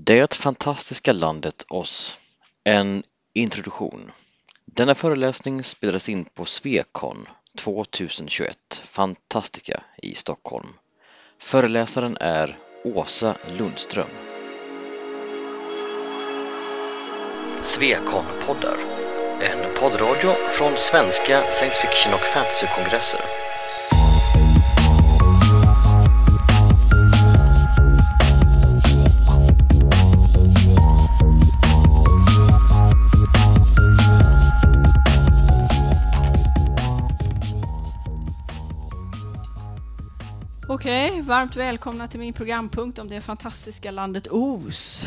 Det fantastiska landet Oz. En introduktion. Denna föreläsning spelades in på Svekon 2021 Fantastica i Stockholm. Föreläsaren är Åsa Lundström. Svekon-poddar. En poddradio från svenska science fiction och fantasykongresser. Okej, varmt välkomna till min programpunkt om det fantastiska landet Os.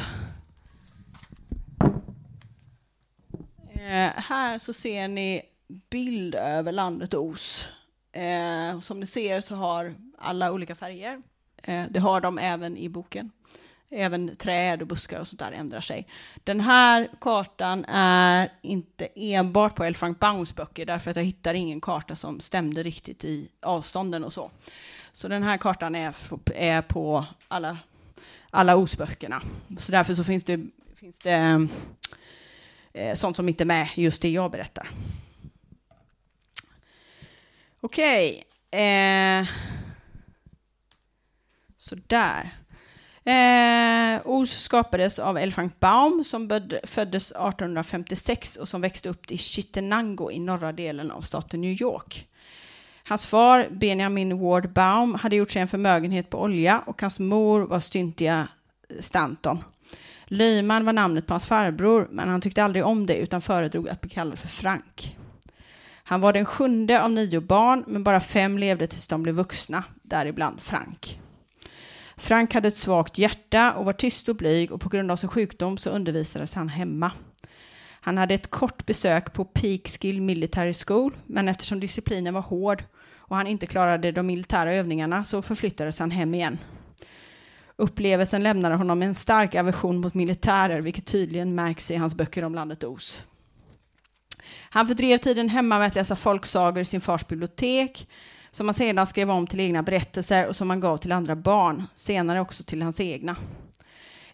Eh, här så ser ni bild över landet Os. Eh, som ni ser så har alla olika färger. Eh, det har de även i boken. Även träd och buskar och sånt där ändrar sig. Den här kartan är inte enbart på L. Frank Baums böcker därför att jag hittar ingen karta som stämde riktigt i avstånden och så. Så den här kartan är, är på alla, alla osböckerna. Så därför så finns det, finns det eh, sånt som inte är med just det jag berättar. Okej. Okay. Eh, sådär. Eh, OS skapades av L. Frank Baum som föddes 1856 och som växte upp i Chittenango i norra delen av staten New York. Hans far, Benjamin Ward Baum, hade gjort sig en förmögenhet på olja och hans mor var styntiga Stanton. Lyman var namnet på hans farbror, men han tyckte aldrig om det utan föredrog att bli kallad för Frank. Han var den sjunde av nio barn, men bara fem levde tills de blev vuxna, däribland Frank. Frank hade ett svagt hjärta och var tyst och blyg och på grund av sin sjukdom så undervisades han hemma. Han hade ett kort besök på Peekskill Military School, men eftersom disciplinen var hård och han inte klarade de militära övningarna så förflyttades han hem igen. Upplevelsen lämnade honom med en stark aversion mot militärer, vilket tydligen märks i hans böcker om landet Os. Han fördrev tiden hemma med att läsa folksagor i sin fars bibliotek, som han sedan skrev om till egna berättelser och som han gav till andra barn, senare också till hans egna.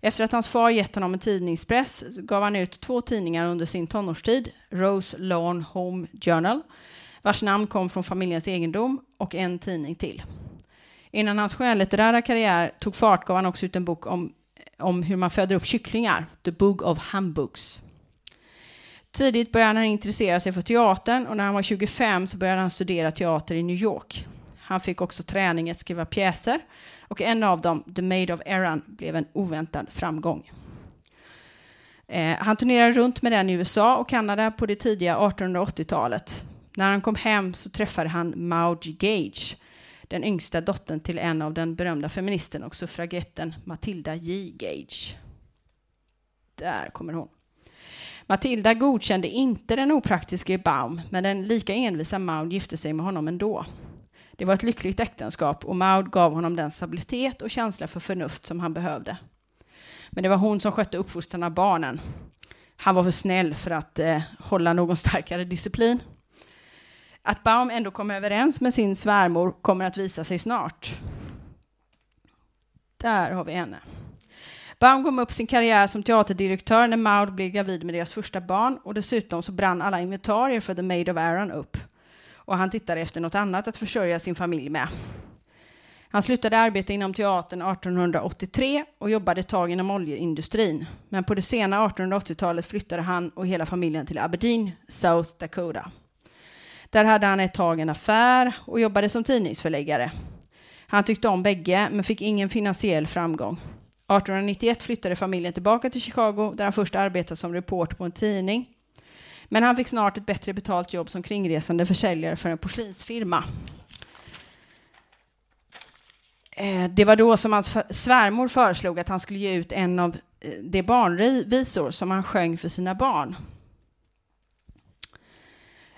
Efter att hans far gett honom en tidningspress gav han ut två tidningar under sin tonårstid, Rose Lawn Home Journal, vars namn kom från familjens egendom, och en tidning till. Innan hans skönlitterära karriär tog fart gav han också ut en bok om, om hur man föder upp kycklingar, The Book of Hambooks. Tidigt började han intressera sig för teatern och när han var 25 så började han studera teater i New York. Han fick också träning att skriva pjäser och en av dem, The Maid of Erin, blev en oväntad framgång. Eh, han turnerade runt med den i USA och Kanada på det tidiga 1880-talet. När han kom hem så träffade han Maude Gage, den yngsta dottern till en av den berömda feministen och suffragetten Matilda J. Gage. Där kommer hon. Matilda godkände inte den opraktiske Baum, men den lika envisa Maud gifte sig med honom ändå. Det var ett lyckligt äktenskap och Maud gav honom den stabilitet och känsla för förnuft som han behövde. Men det var hon som skötte uppfostran av barnen. Han var för snäll för att eh, hålla någon starkare disciplin. Att Baum ändå kom överens med sin svärmor kommer att visa sig snart. Där har vi henne. Baum kom upp sin karriär som teaterdirektör när Maud blev gravid med deras första barn och dessutom så brann alla inventarier för The Maid of Aaron upp och han tittade efter något annat att försörja sin familj med. Han slutade arbeta inom teatern 1883 och jobbade ett tag inom oljeindustrin. Men på det sena 1880-talet flyttade han och hela familjen till Aberdeen, South Dakota. Där hade han ett tag en affär och jobbade som tidningsförläggare. Han tyckte om bägge, men fick ingen finansiell framgång. 1891 flyttade familjen tillbaka till Chicago, där han först arbetade som reporter på en tidning. Men han fick snart ett bättre betalt jobb som kringresande försäljare för en porslinsfirma. Eh, det var då som hans svärmor föreslog att han skulle ge ut en av eh, de barnvisor som han sjöng för sina barn.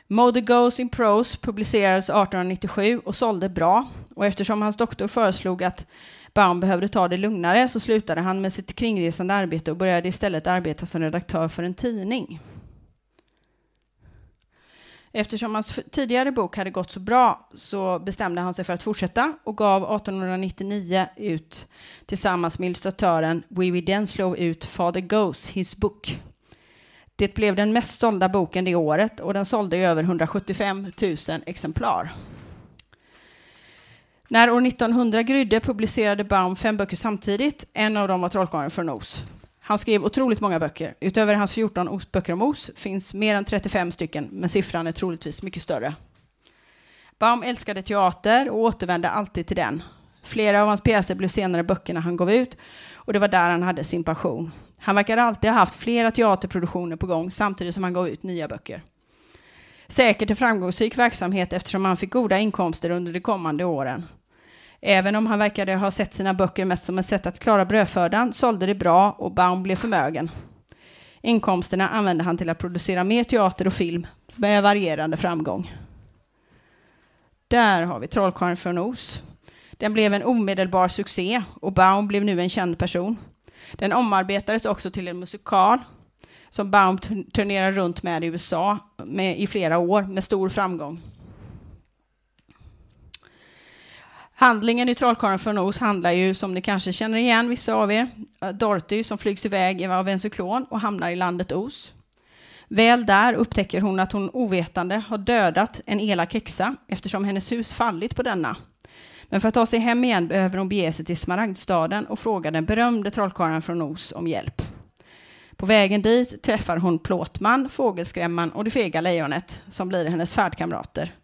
Mother Goes in Prose publicerades 1897 och sålde bra. Och eftersom hans doktor föreslog att Baum behövde ta det lugnare så slutade han med sitt kringresande arbete och började istället arbeta som redaktör för en tidning. Eftersom hans tidigare bok hade gått så bra så bestämde han sig för att fortsätta och gav 1899 ut tillsammans med illustratören Wiwi Denslow ut Father Goes, His Book. Det blev den mest sålda boken det året och den sålde i över 175 000 exemplar. När år 1900 grydde publicerade Baum fem böcker samtidigt. En av dem var Trollkarlen från Oz. Han skrev otroligt många böcker. Utöver hans 14 böcker om Os finns mer än 35 stycken, men siffran är troligtvis mycket större. Baum älskade teater och återvände alltid till den. Flera av hans pjäser blev senare böckerna han gav ut och det var där han hade sin passion. Han verkar alltid ha haft flera teaterproduktioner på gång samtidigt som han gav ut nya böcker. Säkert en framgångsrik verksamhet eftersom han fick goda inkomster under de kommande åren. Även om han verkade ha sett sina böcker mest som ett sätt att klara brödfödan sålde det bra och Baum blev förmögen. Inkomsterna använde han till att producera mer teater och film med varierande framgång. Där har vi Trollkarlen från Oz. Den blev en omedelbar succé och Baum blev nu en känd person. Den omarbetades också till en musikal som Baum turnerade runt med i USA med, i flera år med stor framgång. Handlingen i Trollkarlen från Oz handlar ju, som ni kanske känner igen, vissa av er, eh, Dorothy som flygs iväg av en cyklon och hamnar i landet Oz. Väl där upptäcker hon att hon ovetande har dödat en elak häxa eftersom hennes hus fallit på denna. Men för att ta sig hem igen behöver hon bege sig till Smaragdstaden och fråga den berömde trollkarlen från Oz om hjälp. På vägen dit träffar hon Plåtman, Fågelskrämman och det fega lejonet som blir hennes färdkamrater.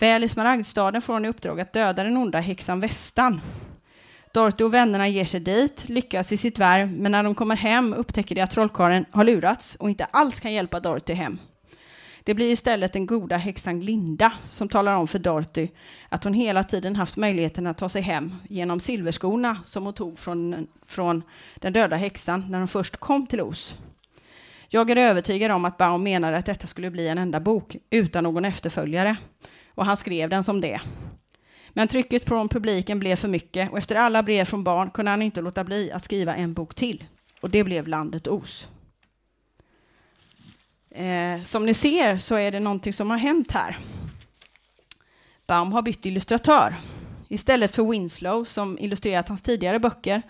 Väl i Smaragdstaden får hon i uppdrag att döda den onda häxan Västan. Dorothy och vännerna ger sig dit, lyckas i sitt värv, men när de kommer hem upptäcker de att trollkarlen har lurats och inte alls kan hjälpa Dorothy hem. Det blir istället den goda häxan Glinda som talar om för Dorothy att hon hela tiden haft möjligheten att ta sig hem genom silverskorna som hon tog från, från den döda häxan när hon först kom till Os. Jag är övertygad om att Baum menade att detta skulle bli en enda bok utan någon efterföljare och han skrev den som det. Men trycket från publiken blev för mycket och efter alla brev från barn kunde han inte låta bli att skriva en bok till. Och det blev Landet Os. Eh, som ni ser så är det någonting som har hänt här. Baum har bytt illustratör. Istället för Winslow som illustrerat hans tidigare böcker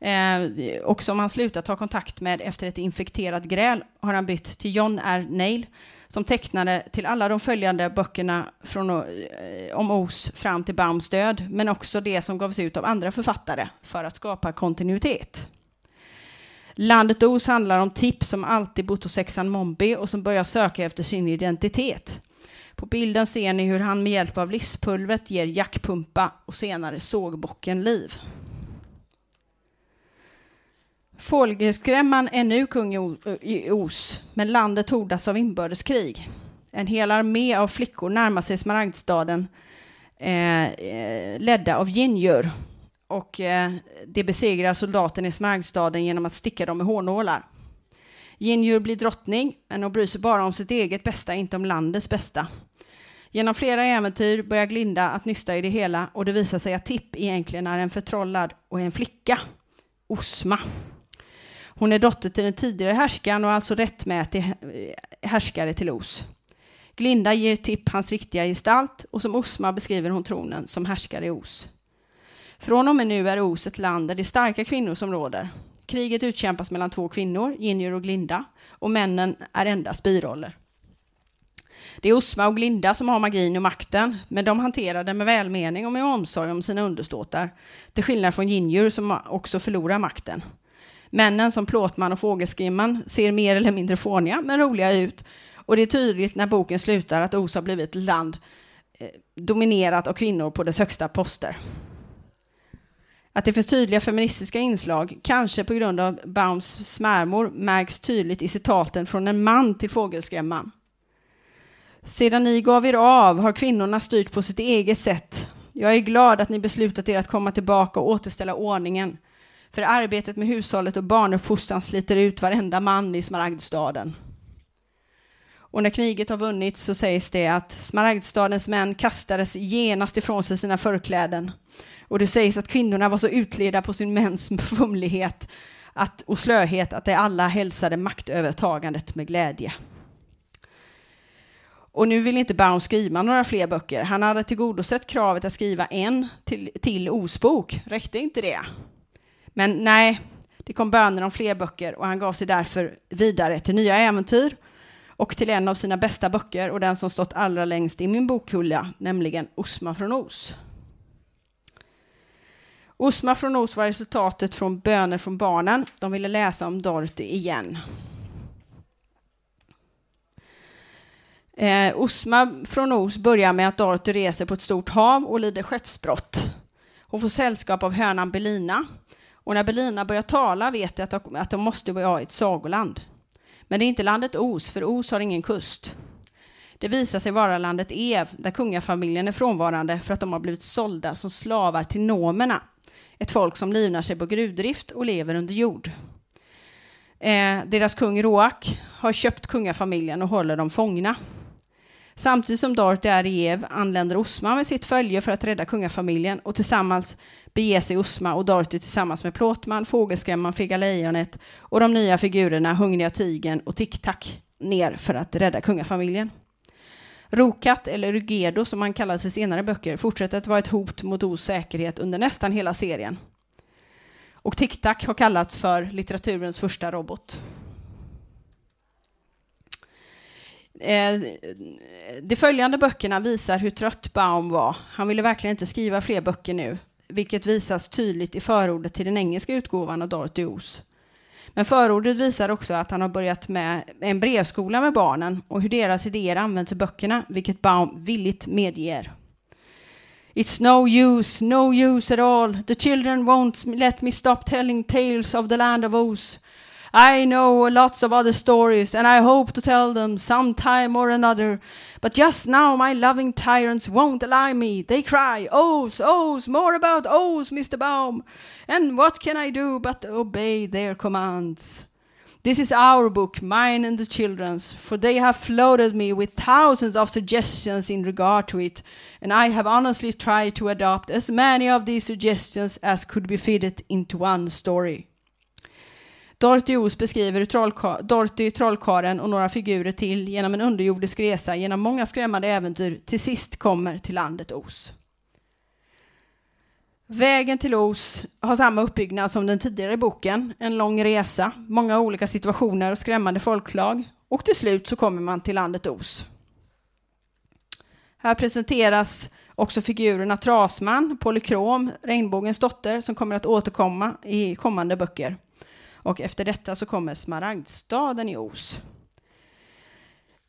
eh, och som han slutat ta kontakt med efter ett infekterat gräl har han bytt till John R. Nail som tecknare till alla de följande böckerna från, eh, om Os fram till Baums död, men också det som gavs ut av andra författare för att skapa kontinuitet. Landet Os handlar om Tips som alltid bott hos sexan Mombi och som börjar söka efter sin identitet. På bilden ser ni hur han med hjälp av livspulvret ger jackpumpa och senare sågbocken liv. Fågelskrämman är nu kung i Os, men landet hordas av inbördeskrig. En hel armé av flickor närmar sig Smaragdstaden eh, eh ledda av Ginjur och eh, de besegrar soldaten i Smaragdstaden genom att sticka dem med hårnålar. Ginjur blir drottning, men hon bryr sig bara om sitt eget bästa, inte om landets bästa. Genom flera äventyr börjar Glinda att nysta i det hela och det visar sig att Tipp egentligen är en förtrollad och en flicka, Osma. Hon är dotter till den tidigare härskaren och alltså rättmätig eh, härskare till Os. Glinda ger Tipp hans riktiga gestalt och som Osma beskriver hon tronen som härskare i Os. Från och med nu är Os ett land där det är starka kvinnor som råder. Kriget utkämpas mellan två kvinnor, Ginjur och Glinda, och männen är endast biroller. Det är Osma och Glinda som har magin och makten, men de hanterar den med välmening och med omsorg om sina underståtar, till skillnad från Ginjur som också förlorar makten. Männen som Plåtman och Fågelskrimman ser mer eller mindre fåniga men roliga ut. Och det är tydligt när boken slutar att Os har blivit ett land eh, dominerat av kvinnor på dess högsta poster. Att det finns tydliga feministiska inslag, kanske på grund av Baums smärmor, märks tydligt i citaten från en man till Fågelskrämman. Sedan ni gav er av har kvinnorna styrt på sitt eget sätt. Jag är glad att ni beslutat er att komma tillbaka och återställa ordningen. För arbetet med hushållet och barnuppfostran sliter ut varenda man i Smaragdstaden. Och när kriget har vunnits så sägs det att Smaragdstadens män kastades genast ifrån sig sina förkläden. Och det sägs att kvinnorna var så utleda på sin mäns fumlighet att, och slöhet att de alla hälsade maktövertagandet med glädje. Och nu vill inte Baum skriva några fler böcker. Han hade tillgodosett kravet att skriva en till, till Osbok. Räckte inte det? Men nej, det kom böner om fler böcker och han gav sig därför vidare till nya äventyr och till en av sina bästa böcker och den som stått allra längst i min bokhylla, nämligen Osma från Os. Osma från Os var resultatet från böner från barnen. De ville läsa om Dorothy igen. Eh, Osma från Os börjar med att Dorothy reser på ett stort hav och lider skeppsbrott. Hon får sällskap av hönan Belina. Och när Berlina börjar tala vet de att de, att de måste vara i ett sagoland. Men det är inte landet Os, för Os har ingen kust. Det visar sig vara landet Ev, där kungafamiljen är frånvarande för att de har blivit sålda som slavar till nomerna, ett folk som livnar sig på gruvdrift och lever under jord. Eh, deras kung Roak har köpt kungafamiljen och håller dem fångna. Samtidigt som Dorothy är i Ev anländer Osman med sitt följe för att rädda kungafamiljen och tillsammans beger sig Osma och Dorothy tillsammans med Plåtman, Fågelskrämman, Fega Lejonet och de nya figurerna Hungriga Tigen och Tic-Tac ner för att rädda kungafamiljen. Rokat, eller Rugedo som han kallas i senare böcker, fortsätter att vara ett hot mot Os säkerhet under nästan hela serien. Och Tic-Tac har kallats för litteraturens första robot. Eh, de följande böckerna visar hur trött Baum var. Han ville verkligen inte skriva fler böcker nu, vilket visas tydligt i förordet till den engelska utgåvan av Dorothy O's. Men förordet visar också att han har börjat med en brevskola med barnen och hur deras idéer används i böckerna, vilket Baum villigt medger. It's no use, no use at all. The children won't let me stop telling tales of the land of Oz. I know lots of other stories, and I hope to tell them some time or another. But just now my loving tyrants won't allow me. They cry, O's, O's, more about O's, Mr. Baum. And what can I do but obey their commands? This is our book, mine and the children's, for they have floated me with thousands of suggestions in regard to it, and I have honestly tried to adopt as many of these suggestions as could be fitted into one story. Dorothy Oz beskriver hur trollka Dorothy, trollkaren och några figurer till genom en underjordisk resa genom många skrämmande äventyr till sist kommer till landet Oz. Vägen till Oz har samma uppbyggnad som den tidigare boken, en lång resa, många olika situationer och skrämmande folklag och till slut så kommer man till landet Oz. Här presenteras också figurerna Trasman, Polykrom, Regnbågens dotter som kommer att återkomma i kommande böcker. Och efter detta så kommer Smaragdstaden i Os.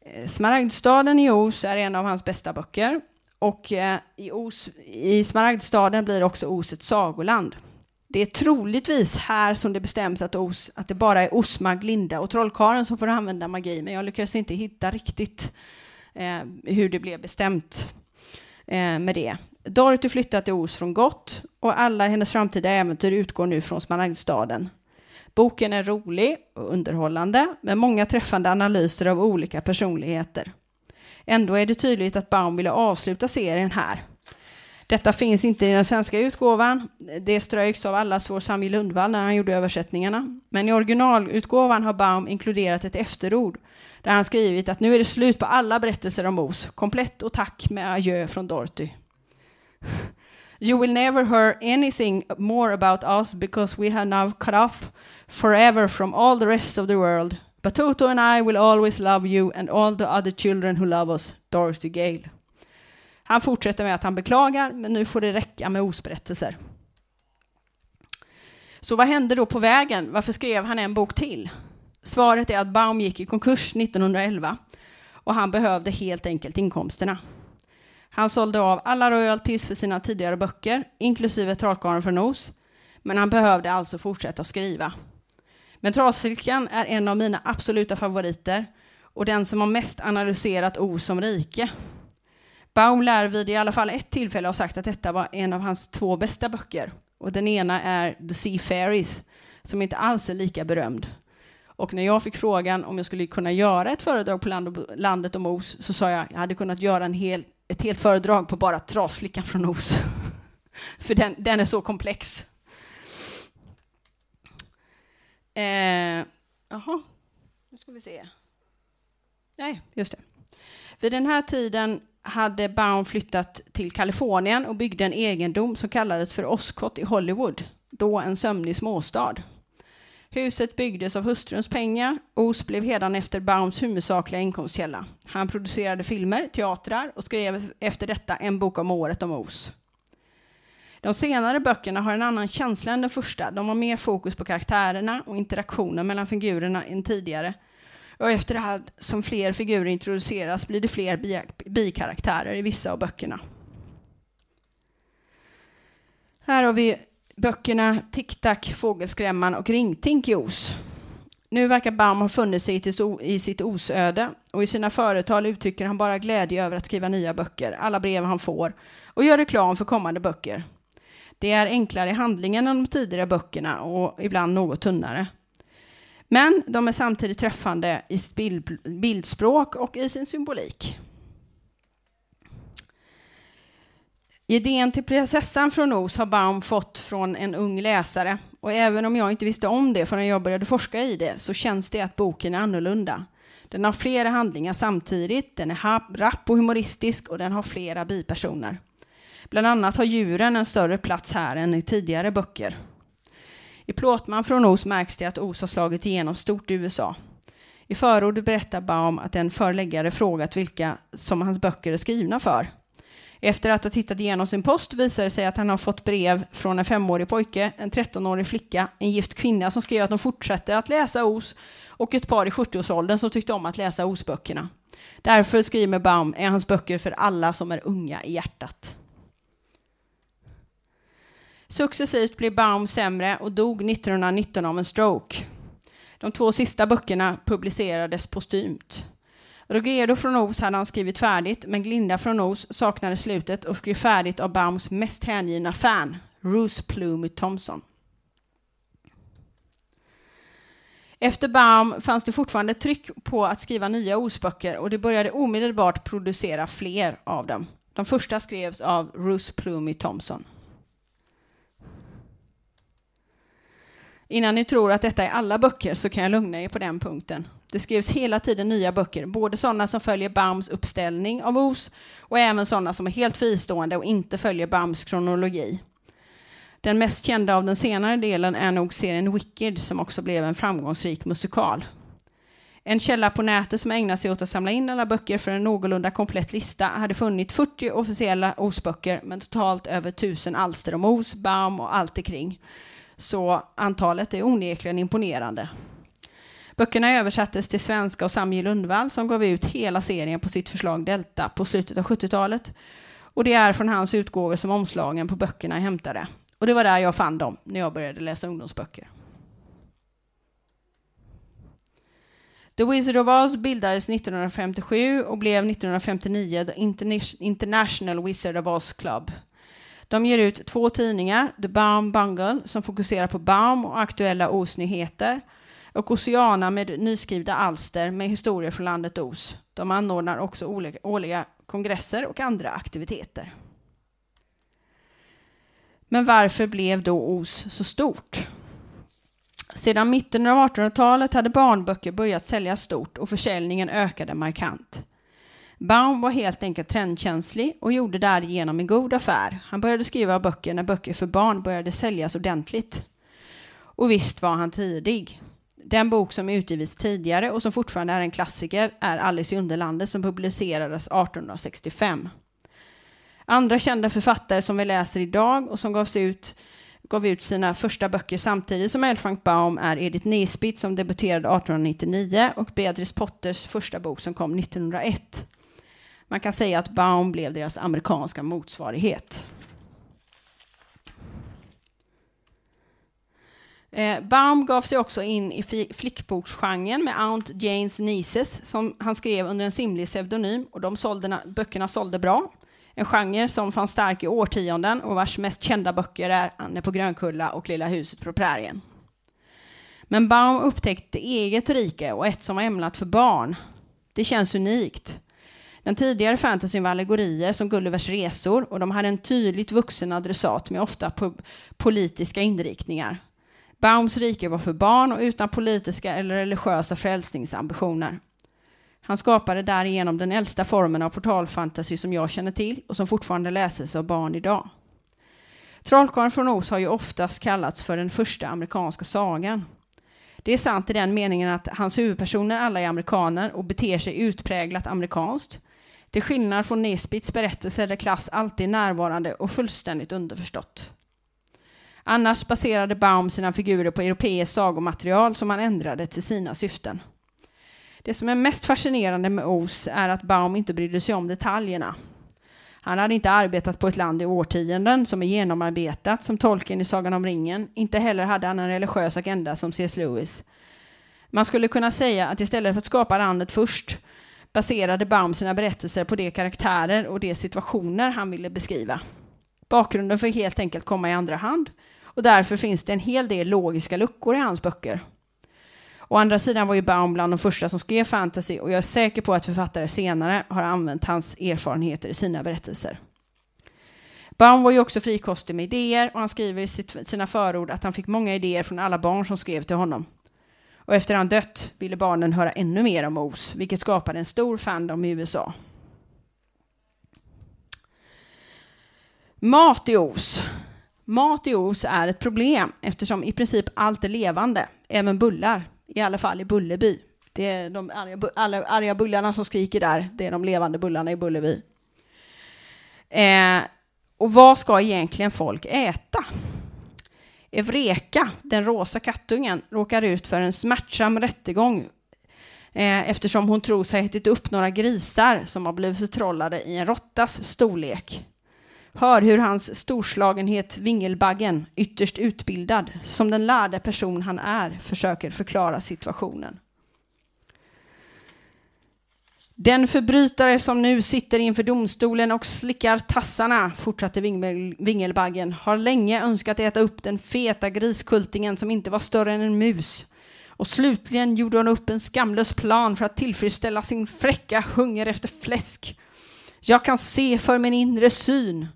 Eh, Smaragdstaden i Os är en av hans bästa böcker och eh, i, Os, i Smaragdstaden blir också Os ett sagoland. Det är troligtvis här som det bestäms att, Os, att det bara är Osma, Glinda och Trollkaren som får använda magi, men jag lyckades inte hitta riktigt eh, hur det blev bestämt eh, med det. Dorothy flyttar till Os från Gott och alla hennes framtida äventyr utgår nu från Smaragdstaden. Boken är rolig och underhållande med många träffande analyser av olika personligheter. Ändå är det tydligt att Baum ville avsluta serien här. Detta finns inte i den svenska utgåvan. Det ströks av allas vår Sami Lundvall när han gjorde översättningarna. Men i originalutgåvan har Baum inkluderat ett efterord där han skrivit att nu är det slut på alla berättelser om Os. Komplett och tack med adjö från Dorothy. You will never hear anything more about us because we have now cut off forever from all the rest of the world. But Toto and I will always love you and all the other children who love us, Dorothy Gale. Han fortsätter med att han beklagar, men nu får det räcka med osberättelser. Så vad hände då på vägen? Varför skrev han en bok till? Svaret är att Baum gick i konkurs 1911 och han behövde helt enkelt inkomsterna. Han sålde av alla royalties för sina tidigare böcker, inklusive Trollkarlen från Nos, men han behövde alltså fortsätta att skriva. Men Trasfylkan är en av mina absoluta favoriter och den som har mest analyserat O som rike. Baum lär vid i alla fall ett tillfälle ha sagt att detta var en av hans två bästa böcker. Och den ena är The Sea Fairies, som inte alls är lika berömd. Och när jag fick frågan om jag skulle kunna göra ett föredrag på och, landet om Os så sa jag att jag hade kunnat göra en hel, ett helt föredrag på bara Trasflickan från Os. För den, den är så komplex. Eh, nu ska vi se. Nej, just det. Vid den här tiden hade Baum flyttat till Kalifornien och byggde en egendom som kallades för Oscott i Hollywood, då en sömnig småstad. Huset byggdes av hustruns pengar. Os blev efter Baums huvudsakliga inkomstkälla. Han producerade filmer, teatrar och skrev efter detta en bok om året om Os. De senare böckerna har en annan känsla än den första. De har mer fokus på karaktärerna och interaktionen mellan figurerna än tidigare. Och efter det här som fler figurer introduceras blir det fler bikaraktärer i vissa av böckerna. Här har vi böckerna Tick-Tack, Fågelskrämman och Ringtink i Os. Nu verkar Baum ha funnit sig i sitt osöde och i sina företal uttrycker han bara glädje över att skriva nya böcker, alla brev han får, och gör reklam för kommande böcker. Det är enklare i handlingen än de tidigare böckerna och ibland något tunnare. Men de är samtidigt träffande i sitt bildspråk och i sin symbolik. Idén till prinsessan från Os har Baum fått från en ung läsare och även om jag inte visste om det förrän jag började forska i det så känns det att boken är annorlunda. Den har flera handlingar samtidigt, den är rapp och humoristisk och den har flera bipersoner. Bland annat har djuren en större plats här än i tidigare böcker. I Plåtman från Os märks det att Os har slagit igenom stort i USA. I förordet berättar Baum att en förläggare frågat vilka som hans böcker är skrivna för. Efter att ha tittat igenom sin post visar det sig att han har fått brev från en femårig pojke, en 13-årig flicka, en gift kvinna som skrev att de fortsätter att läsa Os och ett par i 70-årsåldern som tyckte om att läsa Os-böckerna. Därför skriver Baum är hans böcker för alla som är unga i hjärtat. Successivt blev Baum sämre och dog 1919 av en stroke. De två sista böckerna publicerades postumt. Rogedo från Os hade han skrivit färdigt, men Glinda från Os saknade slutet och skrev färdigt av Baums mest hängivna fan, Rose Plumy Thompson. Efter Baum fanns det fortfarande tryck på att skriva nya osböcker och det började omedelbart producera fler av dem. De första skrevs av Rose Plumy Thompson. Innan ni tror att detta är alla böcker så kan jag lugna er på den punkten. Det skrevs hela tiden nya böcker, både sådana som följer Baums uppställning av Os och även sådana som är helt fristående och inte följer Baums kronologi. Den mest kända av den senare delen är nog serien Wicked som också blev en framgångsrik musikal. En källa på nätet som ägnar sig åt att samla in alla böcker för en någorlunda komplett lista hade funnit 40 officiella Os-böcker med totalt över 1000 alster om Os, Baum och allt kring. Så antalet är onekligen imponerande. Böckerna översattes till svenska och Samuel Lundvall som gav ut hela serien på sitt förslag Delta på slutet av 70-talet. Och det är från hans utgåvor som omslagen på böckerna är hämtade. Och det var där jag fann dem när jag började läsa ungdomsböcker. The Wizard of Oz bildades 1957 och blev 1959 The International Wizard of Oz Club. De ger ut två tidningar, The Baum Bungle, som fokuserar på Baum och aktuella osnyheter och Oceana med nyskrivna alster med historier från landet Os. De anordnar också årliga kongresser och andra aktiviteter. Men varför blev då Os så stort? Sedan mitten av 1800-talet hade barnböcker börjat säljas stort och försäljningen ökade markant. Baum var helt enkelt trendkänslig och gjorde därigenom en god affär. Han började skriva böcker när böcker för barn började säljas ordentligt. Och visst var han tidig. Den bok som utgivits tidigare och som fortfarande är en klassiker är Alice i Underlandet som publicerades 1865. Andra kända författare som vi läser idag och som gavs ut, gav ut sina första böcker samtidigt som Elfrank Baum är Edith Nesbit som debuterade 1899 och Beatrice Potters första bok som kom 1901. Man kan säga att Baum blev deras amerikanska motsvarighet. Eh, Baum gav sig också in i flickboksgenren med Aunt Janes Nieces som han skrev under en simlig pseudonym och de sålde, böckerna sålde bra. En genre som fanns stark i årtionden och vars mest kända böcker är Anne på Grönkulla och Lilla huset på prärien. Men Baum upptäckte eget rike och ett som var ämnat för barn. Det känns unikt. Den tidigare fantasyn var allegorier som Gullivers resor och de hade en tydligt vuxen adressat med ofta politiska inriktningar. Baums rike var för barn och utan politiska eller religiösa frälsningsambitioner. Han skapade därigenom den äldsta formen av portalfantasy som jag känner till och som fortfarande läses av barn idag. Trollkarlen från Oz har ju oftast kallats för den första amerikanska sagan. Det är sant i den meningen att hans huvudpersoner alla är amerikaner och beter sig utpräglat amerikanskt. Till skillnad från Nesbits berättelser där klass alltid är närvarande och fullständigt underförstått. Annars baserade Baum sina figurer på europeiskt sagomaterial som han ändrade till sina syften. Det som är mest fascinerande med Os är att Baum inte brydde sig om detaljerna. Han hade inte arbetat på ett land i årtionden som är genomarbetat som tolken i Sagan om ringen. Inte heller hade han en religiös agenda som C.S. Lewis. Man skulle kunna säga att istället för att skapa landet först baserade Baum sina berättelser på de karaktärer och de situationer han ville beskriva. Bakgrunden får helt enkelt komma i andra hand och därför finns det en hel del logiska luckor i hans böcker. Å andra sidan var ju Baum bland de första som skrev fantasy och jag är säker på att författare senare har använt hans erfarenheter i sina berättelser. Baum var ju också frikostig med idéer och han skriver i sitt, sina förord att han fick många idéer från alla barn som skrev till honom. Och efter han dött ville barnen höra ännu mer om Oz, vilket skapade en stor fandom i USA. Mat i Oz. Mat i Oz är ett problem eftersom i princip allt är levande, även bullar, i alla fall i Bullerby. Det är de arga, alla arga bullarna som skriker där, det är de levande bullarna i Bullerby. Eh, och vad ska egentligen folk äta? Evreka, den rosa kattungen, råkar ut för en smärtsam rättegång eh, eftersom hon tror sig ha ätit upp några grisar som har blivit förtrollade i en råttas storlek. Hör hur hans storslagenhet Vingelbaggen, ytterst utbildad, som den lärde person han är, försöker förklara situationen. Den förbrytare som nu sitter inför domstolen och slickar tassarna, fortsatte Vingelbaggen, har länge önskat äta upp den feta griskultingen som inte var större än en mus. Och slutligen gjorde hon upp en skamlös plan för att tillfredsställa sin fräcka hunger efter fläsk. Jag kan se för min inre syn.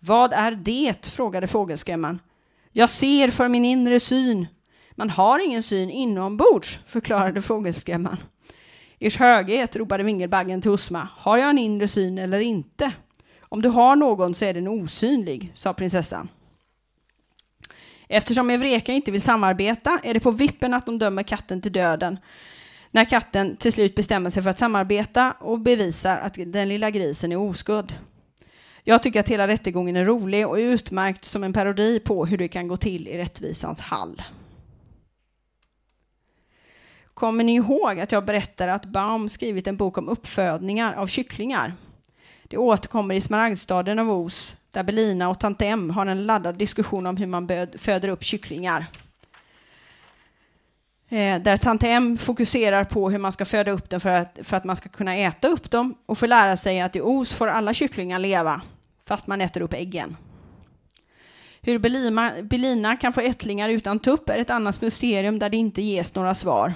Vad är det? frågade fågelskrämman. Jag ser för min inre syn. Man har ingen syn inombords, förklarade fågelskrämman. Ers höghet, ropade vingelbaggen till Osma, har jag en inre syn eller inte? Om du har någon så är den osynlig, sa prinsessan. Eftersom Evreka inte vill samarbeta är det på vippen att de dömer katten till döden. När katten till slut bestämmer sig för att samarbeta och bevisar att den lilla grisen är oskuld. Jag tycker att hela rättegången är rolig och utmärkt som en parodi på hur det kan gå till i rättvisans hall. Kommer ni ihåg att jag berättade att Baum skrivit en bok om uppfödningar av kycklingar? Det återkommer i Smaragdstaden av Os, där Belina och Tantem M har en laddad diskussion om hur man föder upp kycklingar. Eh, där Tante M fokuserar på hur man ska föda upp dem för att, för att man ska kunna äta upp dem och få lära sig att i Os får alla kycklingar leva, fast man äter upp äggen. Hur Belina, Belina kan få ättlingar utan tupp är ett annat mysterium där det inte ges några svar.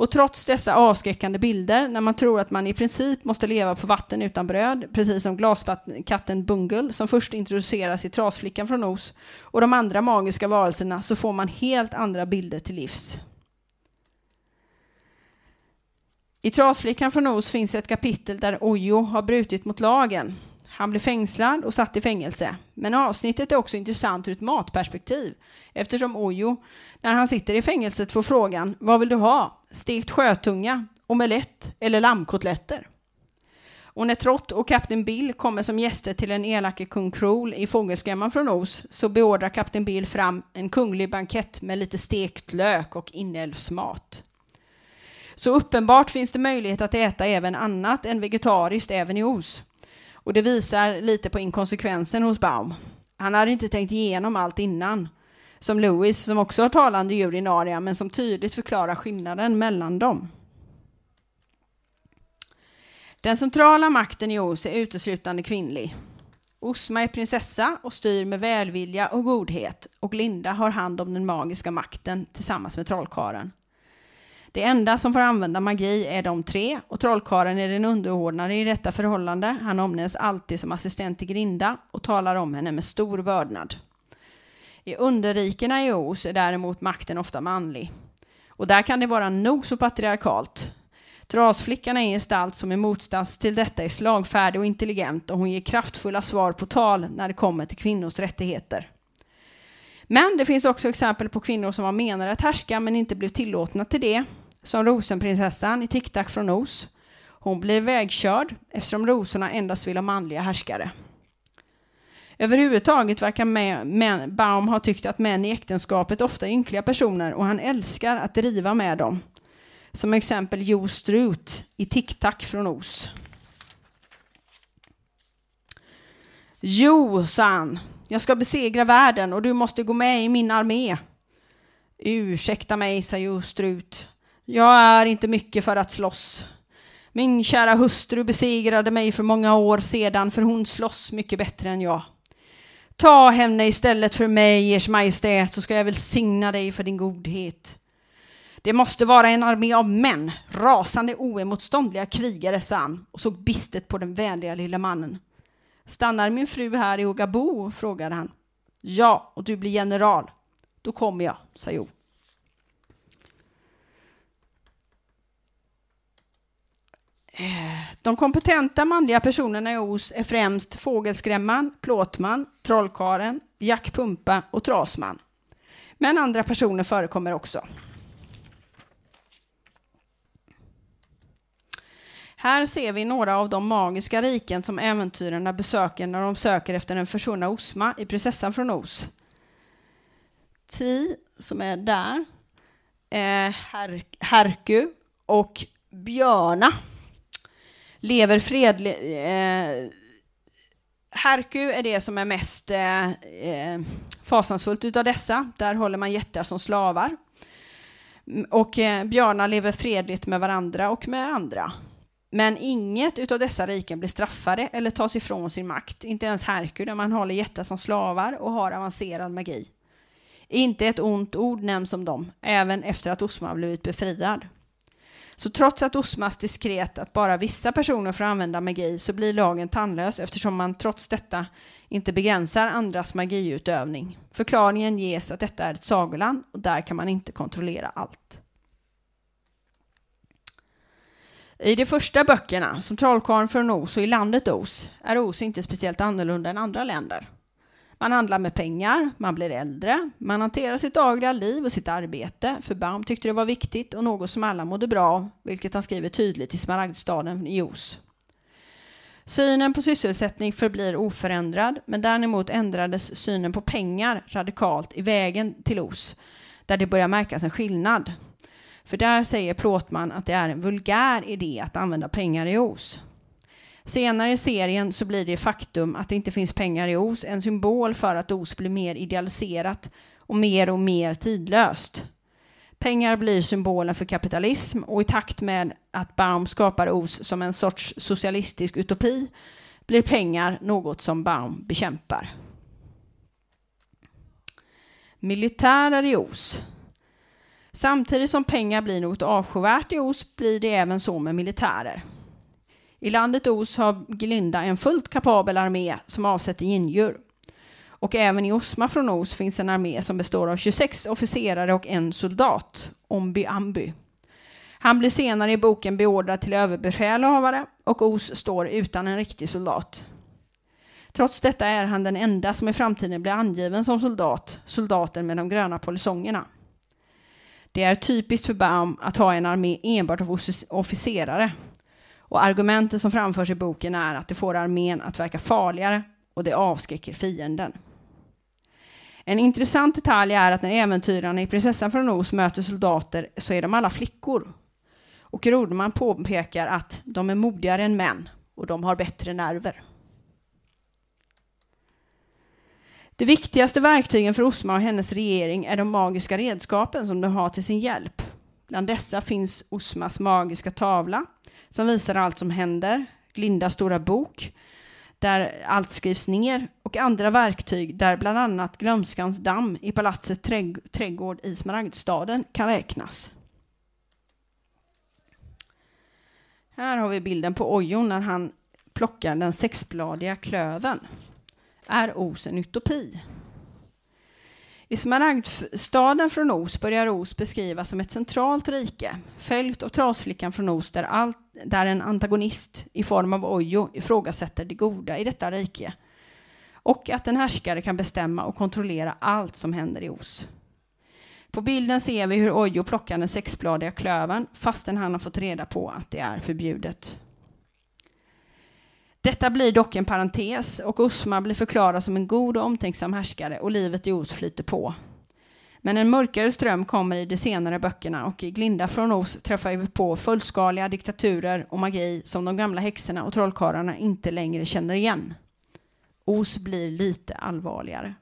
Och trots dessa avskräckande bilder, när man tror att man i princip måste leva på vatten utan bröd, precis som glaskatten Bungle som först introduceras i Trasflickan från Os, och de andra magiska varelserna, så får man helt andra bilder till livs. I Trasflickan från Os finns ett kapitel där Ojo har brutit mot lagen. Han blir fängslad och satt i fängelse. Men avsnittet är också intressant ur ett matperspektiv eftersom Ojo, när han sitter i fängelset, får frågan Vad vill du ha? Stekt sjötunga, omelett eller lammkotletter? Och när Trott och kapten Bill kommer som gäster till den elake kung Krol i fågelskrämman från Os så beordrar kapten Bill fram en kunglig bankett med lite stekt lök och inälvsmat. Så uppenbart finns det möjlighet att äta även annat än vegetariskt även i Os. Och det visar lite på inkonsekvensen hos Baum. Han hade inte tänkt igenom allt innan. Som Lewis, som också har talande djur i Naria, men som tydligt förklarar skillnaden mellan dem. Den centrala makten i Os är uteslutande kvinnlig. Osma är prinsessa och styr med välvilja och godhet och Linda har hand om den magiska makten tillsammans med trollkaren. Det enda som får använda magi är de tre och trollkaren är den underordnade i detta förhållande. Han omnämns alltid som assistent till Grinda och talar om henne med stor vördnad. I underrikena i Os är däremot makten ofta manlig. Och där kan det vara nog så patriarkalt. Trasflickan är en gestalt som i motsats till detta är slagfärdig och intelligent och hon ger kraftfulla svar på tal när det kommer till kvinnors rättigheter. Men det finns också exempel på kvinnor som var menade att härska men inte blev tillåtna till det, som rosenprinsessan i Tic-Tac från Os. Hon blir vägkörd eftersom rosorna endast vill ha manliga härskare. Överhuvudtaget verkar män, Baum ha tyckt att män i äktenskapet ofta är ynkliga personer och han älskar att driva med dem. Som exempel Jo Strut i Tic-Tac från Os. Jo, sa han, jag ska besegra världen och du måste gå med i min armé. Ursäkta mig, sa Jo Strut. Jag är inte mycket för att slåss. Min kära hustru besegrade mig för många år sedan för hon slåss mycket bättre än jag. Ta henne istället för mig, ers majestät, så ska jag välsigna dig för din godhet. Det måste vara en armé av män, rasande oemotståndliga krigare, sa han och såg bistet på den vänliga lilla mannen. Stannar min fru här i Ogabo? frågade han. Ja, och du blir general. Då kommer jag, sa Jo. Eh, de kompetenta manliga personerna i Os är främst fågelskrämman, plåtman, trollkaren, jackpumpa och trasman. Men andra personer förekommer också. Här ser vi några av de magiska riken som äventyrarna besöker när de söker efter den försvunna Osma i Prinsessan från Os. Ti, som är där, eh, Her Herku och Björna lever fredligt. Eh, Herku är det som är mest eh, eh, fasansfullt utav dessa. Där håller man jättar som slavar. Mm, och eh, björnar lever fredligt med varandra och med andra. Men inget utav dessa riken blir straffade eller tas ifrån sin makt. Inte ens Herku där man håller jättar som slavar och har avancerad magi. Inte ett ont ord nämns om dem, även efter att Osma blivit befriad. Så trots att Osmas diskret att bara vissa personer får använda magi så blir lagen tandlös eftersom man trots detta inte begränsar andras magiutövning. Förklaringen ges att detta är ett sagoland och där kan man inte kontrollera allt. I de första böckerna, som Trollkarlen från Os och i landet Os, är Os inte speciellt annorlunda än andra länder. Man handlar med pengar, man blir äldre, man hanterar sitt dagliga liv och sitt arbete, för Baum tyckte det var viktigt och något som alla mådde bra av, vilket han skriver tydligt i Smaragdstaden i Os. Synen på sysselsättning förblir oförändrad, men däremot ändrades synen på pengar radikalt i vägen till Os, där det börjar märkas en skillnad. För där säger Plåtman att det är en vulgär idé att använda pengar i Os. Senare i serien så blir det faktum att det inte finns pengar i Os en symbol för att Os blir mer idealiserat och mer och mer tidlöst. Pengar blir symbolen för kapitalism och i takt med att Baum skapar Os som en sorts socialistisk utopi blir pengar något som Baum bekämpar. Militärer i Os. Samtidigt som pengar blir något avskyvärt i Os blir det även så med militärer. I landet Os har Glinda en fullt kapabel armé som avsätter indjur. Och även i Osma från Os finns en armé som består av 26 officerare och en soldat, Omby Amby. Han blir senare i boken beordrad till överbefälhavare och Os står utan en riktig soldat. Trots detta är han den enda som i framtiden blir angiven som soldat, soldaten med de gröna polisongerna. Det är typiskt för Baum att ha en armé enbart av officerare och argumentet som framförs i boken är att det får armén att verka farligare och det avskräcker fienden. En intressant detalj är att när äventyrarna i Prinsessan från Os möter soldater så är de alla flickor. Och Rodman påpekar att de är modigare än män och de har bättre nerver. De viktigaste verktygen för Osma och hennes regering är de magiska redskapen som de har till sin hjälp. Bland dessa finns Osmas magiska tavla, som visar allt som händer, Glindas stora bok, där allt skrivs ner och andra verktyg där bland annat Glömskans damm i palatset trädgård i Smaragdstaden kan räknas. Här har vi bilden på Ojon när han plockar den sexbladiga klöven. Är Os en utopi? I Smaragdstaden från Os börjar Os beskrivas som ett centralt rike, följt av Trasflickan från Os där, allt, där en antagonist i form av Ojo ifrågasätter det goda i detta rike och att en härskare kan bestämma och kontrollera allt som händer i Os. På bilden ser vi hur Ojo plockar den sexbladiga klöven fastän han har fått reda på att det är förbjudet. Detta blir dock en parentes och Osma blir förklarad som en god och omtänksam härskare och livet i Os flyter på. Men en mörkare ström kommer i de senare böckerna och i Glinda från Os träffar vi på fullskaliga diktaturer och magi som de gamla häxorna och trollkarlarna inte längre känner igen. Os blir lite allvarligare.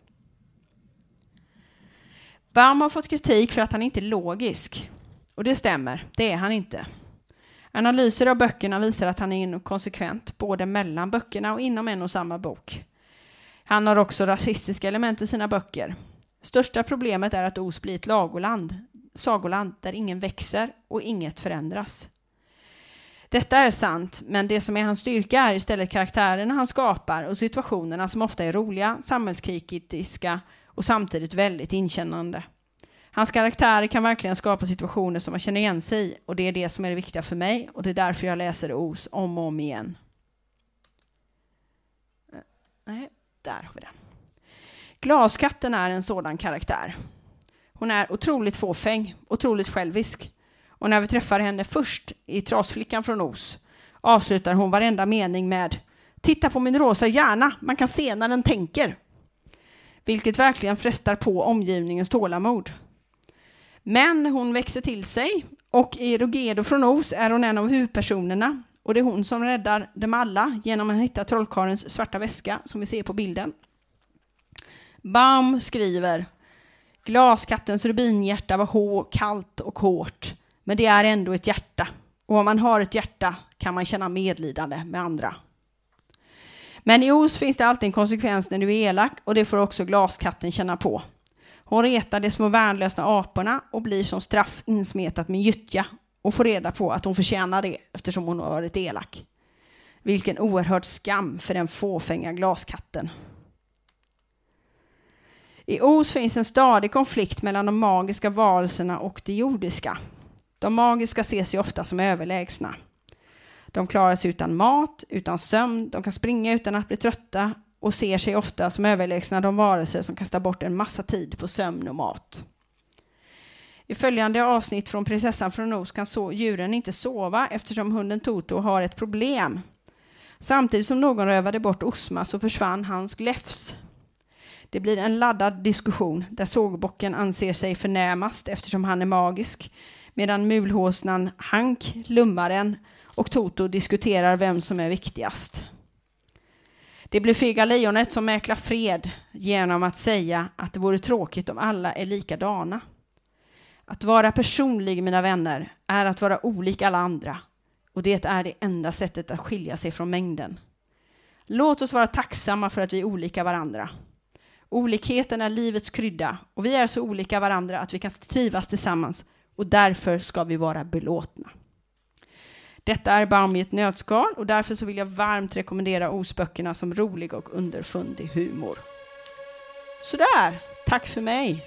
Baum har fått kritik för att han inte är logisk. Och det stämmer, det är han inte. Analyser av böckerna visar att han är inkonsekvent, både mellan böckerna och inom en och samma bok. Han har också rasistiska element i sina böcker. Största problemet är att Os blir ett lagoland, sagoland där ingen växer och inget förändras. Detta är sant, men det som är hans styrka är istället karaktärerna han skapar och situationerna som ofta är roliga, samhällskritiska och samtidigt väldigt inkännande. Hans karaktärer kan verkligen skapa situationer som man känner igen sig i och det är det som är det viktiga för mig och det är därför jag läser Os om och om igen. Eh, nej, där har vi det. Glaskatten är en sådan karaktär. Hon är otroligt fåfäng, otroligt självisk. Och när vi träffar henne först i Trasflickan från Os avslutar hon varenda mening med Titta på min rosa hjärna, man kan se när den tänker. Vilket verkligen frestar på omgivningens tålamod. Men hon växer till sig och i Rogedo från Os är hon en av huvudpersonerna och det är hon som räddar dem alla genom att hitta trollkarlens svarta väska som vi ser på bilden. Baum skriver Glaskattens rubinhjärta var hå, kallt och hårt, men det är ändå ett hjärta. Och om man har ett hjärta kan man känna medlidande med andra. Men i Os finns det alltid en konsekvens när du är elak och det får också glaskatten känna på. Hon retar de små värnlösa aporna och blir som straff insmetat med gyttja och får reda på att hon förtjänar det eftersom hon har varit elak. Vilken oerhörd skam för den fåfänga glaskatten. I Os finns en stadig konflikt mellan de magiska varelserna och de jordiska. De magiska ses ju ofta som överlägsna. De klarar sig utan mat, utan sömn, de kan springa utan att bli trötta och ser sig ofta som överlägsna de varelser som kastar bort en massa tid på sömn och mat. I följande avsnitt från Prinsessan från Os kan så djuren inte sova eftersom hunden Toto har ett problem. Samtidigt som någon rövade bort Osma så försvann hans gläfs. Det blir en laddad diskussion där sågbocken anser sig förnämast eftersom han är magisk medan mulhåsnan Hank, lummaren och Toto diskuterar vem som är viktigast. Det blir Fega Lejonet som mäklar fred genom att säga att det vore tråkigt om alla är likadana. Att vara personlig, mina vänner, är att vara olik alla andra och det är det enda sättet att skilja sig från mängden. Låt oss vara tacksamma för att vi är olika varandra. Olikheten är livets krydda och vi är så olika varandra att vi kan trivas tillsammans och därför ska vi vara belåtna. Detta är Baum i ett nötskal och därför så vill jag varmt rekommendera Osböckerna som rolig och underfundig humor. Sådär, tack för mig!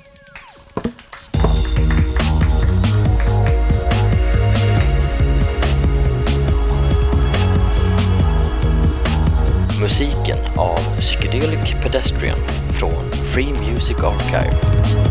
Musiken av Psychedelic Pedestrian från Free Music Archive.